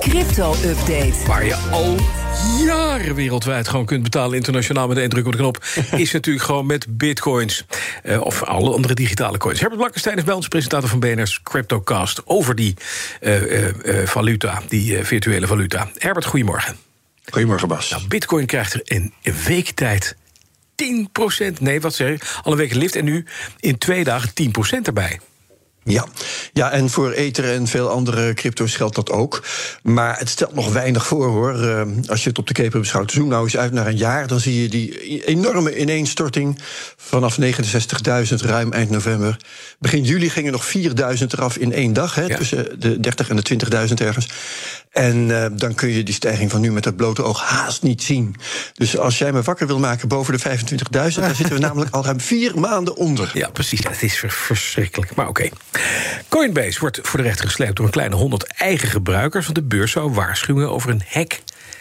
Crypto-update. Waar je al jaren wereldwijd gewoon kunt betalen internationaal met één druk op de knop, is natuurlijk gewoon met bitcoins. Uh, of alle andere digitale coins. Herbert Blankenstein is bij ons presentator van BNR's CryptoCast over die uh, uh, valuta, die virtuele valuta. Herbert, goedemorgen. Goedemorgen, Bas. Nou, bitcoin krijgt er in een week tijd 10%, nee, wat zeg ik, al een week lift en nu in twee dagen 10% erbij. Ja. ja, en voor Ether en veel andere crypto's geldt dat ook. Maar het stelt nog weinig voor hoor. Uh, als je het op de keper beschouwt. Zoom nou eens uit naar een jaar. Dan zie je die enorme ineenstorting. Vanaf 69.000 ruim eind november. Begin juli gingen nog 4.000 eraf in één dag. Hè, Tussen de 30 en de 20.000 ergens. En uh, dan kun je die stijging van nu met het blote oog haast niet zien. Dus als jij me wakker wil maken boven de 25.000, dan zitten we namelijk al ruim vier maanden onder. Ja, precies. Het is verschrikkelijk. Maar oké. Okay. Coinbase wordt voor de rechter gesleept door een kleine 100 eigen gebruikers. Want de beurs zou waarschuwingen over een hack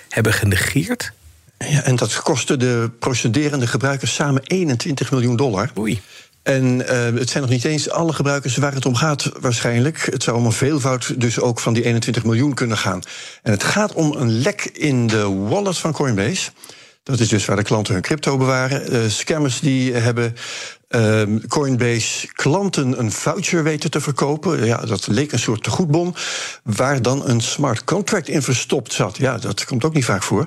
hebben genegeerd. Ja, en dat kostte de procederende gebruikers samen 21 miljoen dollar. Oei. En uh, het zijn nog niet eens alle gebruikers waar het om gaat, waarschijnlijk. Het zou om een veelvoud dus ook van die 21 miljoen kunnen gaan. En het gaat om een lek in de wallet van Coinbase. Dat is dus waar de klanten hun crypto bewaren. Uh, scammers die hebben uh, Coinbase klanten een voucher weten te verkopen. Ja, dat leek een soort tegoedbon. Waar dan een smart contract in verstopt zat. Ja, dat komt ook niet vaak voor.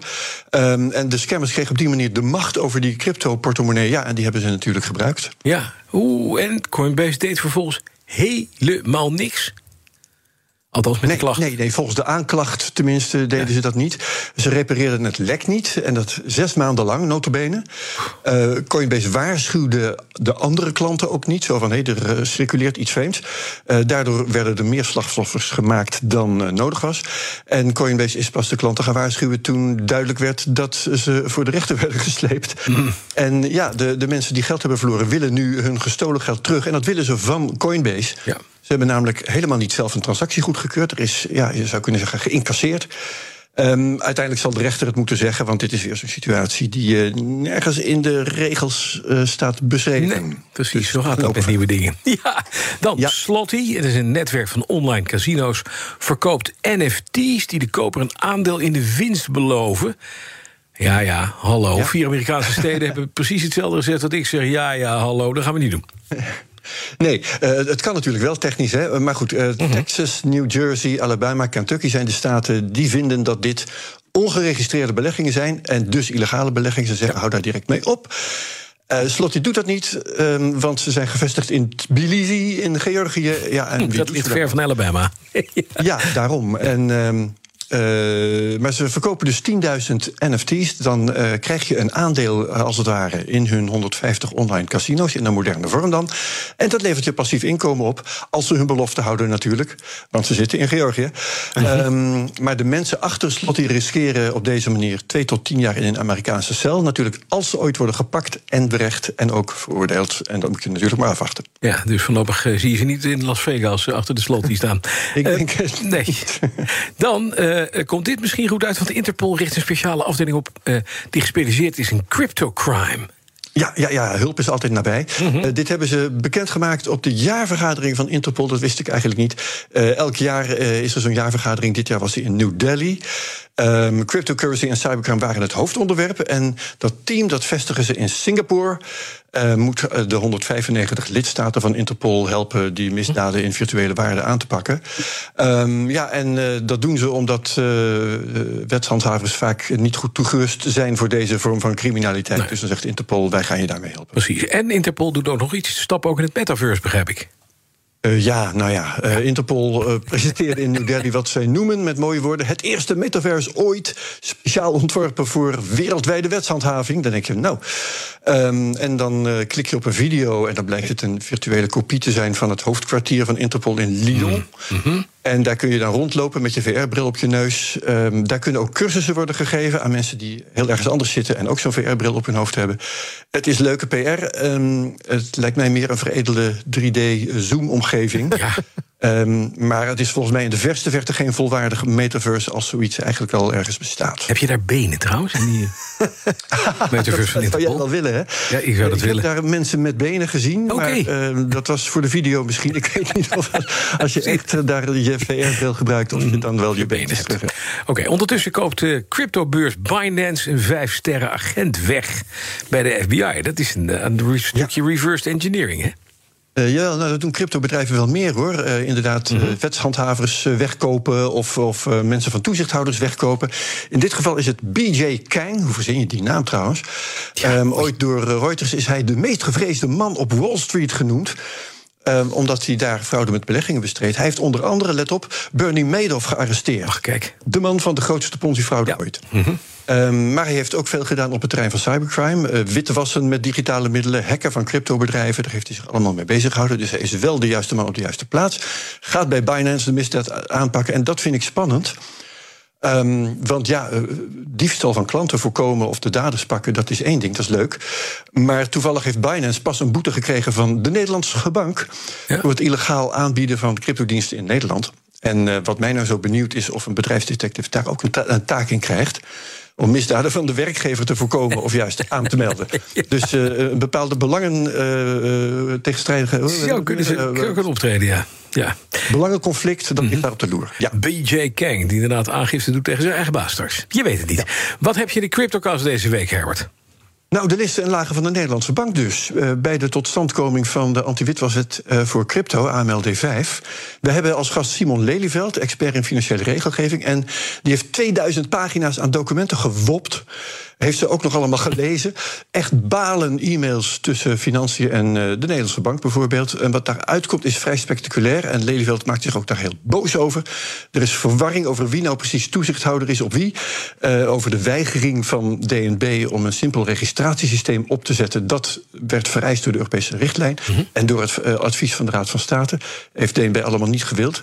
Um, en de scammers kregen op die manier de macht over die crypto-portemonnee. Ja, en die hebben ze natuurlijk gebruikt. Ja, oeh, en Coinbase deed vervolgens helemaal niks. Althans, met nee, klacht. Nee, nee, volgens de aanklacht tenminste deden ja. ze dat niet. Ze repareerden het lek niet. En dat zes maanden lang, notabene. Uh, Coinbase waarschuwde de andere klanten ook niet. Zo van, hé, hey, er uh, circuleert iets vreemds. Uh, daardoor werden er meer slachtoffers gemaakt dan nodig was. En Coinbase is pas de klanten gaan waarschuwen... toen duidelijk werd dat ze voor de rechter werden gesleept. Mm. En ja, de, de mensen die geld hebben verloren... willen nu hun gestolen geld terug. En dat willen ze van Coinbase. Ja. Ze hebben namelijk helemaal niet zelf een transactie goedgekeurd. Er is, ja, je zou kunnen zeggen, geïncasseerd. Um, uiteindelijk zal de rechter het moeten zeggen, want dit is weer zo'n situatie die uh, nergens in de regels uh, staat beschreven. Nee, precies, dus zo gaat het met nieuwe dingen. Ja, dan ja. Slotty, het is een netwerk van online casino's, verkoopt NFT's die de koper een aandeel in de winst beloven. Ja, ja, hallo. Ja. Vier Amerikaanse steden hebben precies hetzelfde gezegd dat ik zeg. Ja, ja, hallo, dat gaan we niet doen. Nee, uh, het kan natuurlijk wel technisch. Hè? Maar goed, uh, mm -hmm. Texas, New Jersey, Alabama, Kentucky zijn de staten die vinden dat dit ongeregistreerde beleggingen zijn. En dus illegale beleggingen. Ze zeggen, ja. hou daar direct mee op. Uh, Slotty doet dat niet, um, want ze zijn gevestigd in Tbilisi, in Georgië. Ja, en dat ligt ver van Alabama. ja, daarom. En um, Uh, maar ze verkopen dus 10.000 NFT's. Dan uh, krijg je een aandeel, als het ware, in hun 150 online casino's. In een moderne vorm dan. En dat levert je passief inkomen op. Als ze hun belofte houden, natuurlijk. Want ze zitten in Georgië. -hmm. um, maar de mensen achter slot die riskeren op deze manier 2 tot 10 jaar in een Amerikaanse cel. Natuurlijk, als ze ooit worden gepakt en berecht en ook veroordeeld. En dat moet je natuurlijk maar afwachten. Ja, dus voorlopig zie je ze niet in Las Vegas achter de slot die staan. Ik denk het Nee. Dan. Uh, komt dit misschien goed uit, want Interpol richt een speciale afdeling op uh, die gespecialiseerd is in cryptocrime. Ja, ja, ja, hulp is altijd nabij. Mm -hmm. uh, dit hebben ze bekendgemaakt op de jaarvergadering van Interpol. Dat wist ik eigenlijk niet. Uh, elk jaar is er zo'n jaarvergadering. Dit jaar was die in New Delhi. Um, cryptocurrency en cybercrime waren het hoofdonderwerp. En dat team dat vestigen ze in Singapore. Uh, moet de 195 lidstaten van Interpol helpen die misdaden in virtuele waarden aan te pakken. Um, ja, en uh, dat doen ze omdat uh, wetshandhavers vaak niet goed toegerust zijn voor deze vorm van criminaliteit. Nee. Dus dan zegt Interpol: wij gaan je daarmee helpen. Precies. En Interpol doet ook nog iets stap ook in het metaverse, begrijp ik. Uh, ja, nou ja, uh, Interpol uh, presenteerde in New Delhi wat zij noemen met mooie woorden. Het eerste metaverse ooit speciaal ontworpen voor wereldwijde wetshandhaving. Dan denk je, nou. Um, en dan klik je op een video en dan blijkt het een virtuele kopie te zijn van het hoofdkwartier van Interpol in Lyon. Mm. En daar kun je dan rondlopen met je VR-bril op je neus. Um, daar kunnen ook cursussen worden gegeven aan mensen die heel ergens anders zitten en ook zo'n VR-bril op hun hoofd hebben. Het is leuke PR. Um, het lijkt mij meer een veredelde 3D-zoom-omgeving. Ja. Ehm, maar het is volgens mij in de verste verte geen volwaardige metaverse als zoiets eigenlijk wel ergens bestaat. Heb je daar benen trouwens? In die metaverse van dat zou jij wel willen, hè? Ja, ik zou dat ik willen. heb daar mensen met benen gezien. Maar ehm, dat was voor de video misschien. Ik weet niet of als je echt eh, daar je VR-bril gebruikt, of je dan wel je benen hebt. Oké, ondertussen koopt de cryptobeurs Binance een vijf sterren agent weg bij de FBI. Dat is een, een stukje reversed engineering, hè? Uh, ja, nou, dat doen cryptobedrijven wel meer hoor. Uh, inderdaad, mm -hmm. wetshandhavers wegkopen of, of mensen van toezichthouders wegkopen. In dit geval is het BJ Kang, hoe verzin je die naam trouwens? Ja, um, ooit door Reuters is hij de meest gevreesde man op Wall Street genoemd. Um, omdat hij daar fraude met beleggingen bestreed. Hij heeft onder andere, let op, Bernie Madoff gearresteerd. Ach, kijk. De man van de grootste Ponzi-fraude ja. ooit. Mm -hmm. Um, maar hij heeft ook veel gedaan op het terrein van cybercrime. Uh, witwassen met digitale middelen, hacken van cryptobedrijven. Daar heeft hij zich allemaal mee bezig gehouden. Dus hij is wel de juiste man op de juiste plaats. Gaat bij Binance de misdaad aanpakken. En dat vind ik spannend. Um, want ja, uh, diefstal van klanten voorkomen of de daders pakken, dat is één ding, dat is leuk. Maar toevallig heeft Binance pas een boete gekregen van de Nederlandse bank. Ja. voor het illegaal aanbieden van cryptodiensten in Nederland. En uh, wat mij nou zo benieuwd is of een bedrijfsdetective daar ook een, ta een taak in krijgt om misdaden van de werkgever te voorkomen of juist aan te melden. ja. Dus uh, een bepaalde belangen uh, tegenstrijdige. Zo kunnen ze kunnen optreden, ja. ja. Belangenconflict, dat mm -hmm. ligt daar op de loer. Ja. BJ Kang, die inderdaad aangifte doet tegen zijn eigen baas straks. Je weet het niet. Ja. Wat heb je de CryptoCast deze week, Herbert? Nou, de listen en lagen van de Nederlandse bank dus. Uh, bij de totstandkoming van de anti-witwaswet uh, voor crypto, AMLD5. We hebben als gast Simon Lelyveld, expert in financiële regelgeving. En die heeft 2000 pagina's aan documenten gewopt. Heeft ze ook nog allemaal gelezen. Echt balen e-mails tussen financiën en uh, de Nederlandse bank bijvoorbeeld. En wat daaruit komt is vrij spectaculair. En Lelyveld maakt zich ook daar heel boos over. Er is verwarring over wie nou precies toezichthouder is op wie. Over de weigering van DNB om een simpel registratiesysteem op te zetten. Dat werd vereist door de Europese richtlijn. Mm -hmm. En door het uh, advies van de Raad van State. Heeft DNB allemaal niet gewild.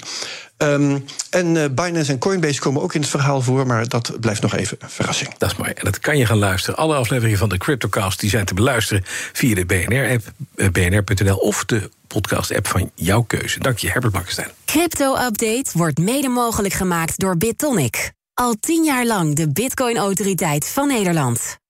Um, en uh, Binance en Coinbase komen ook in het verhaal voor, maar dat blijft nog even een verrassing. Dat is mooi. En dat kan je gaan luisteren. Alle afleveringen van de CryptoCast die zijn te beluisteren via de BNR-app, uh, bnr.nl of de podcast-app van jouw keuze. Dank je, Herbert Bakkenstein. Crypto-update wordt mede mogelijk gemaakt door BitTonic. Al tien jaar lang de Bitcoin-autoriteit van Nederland.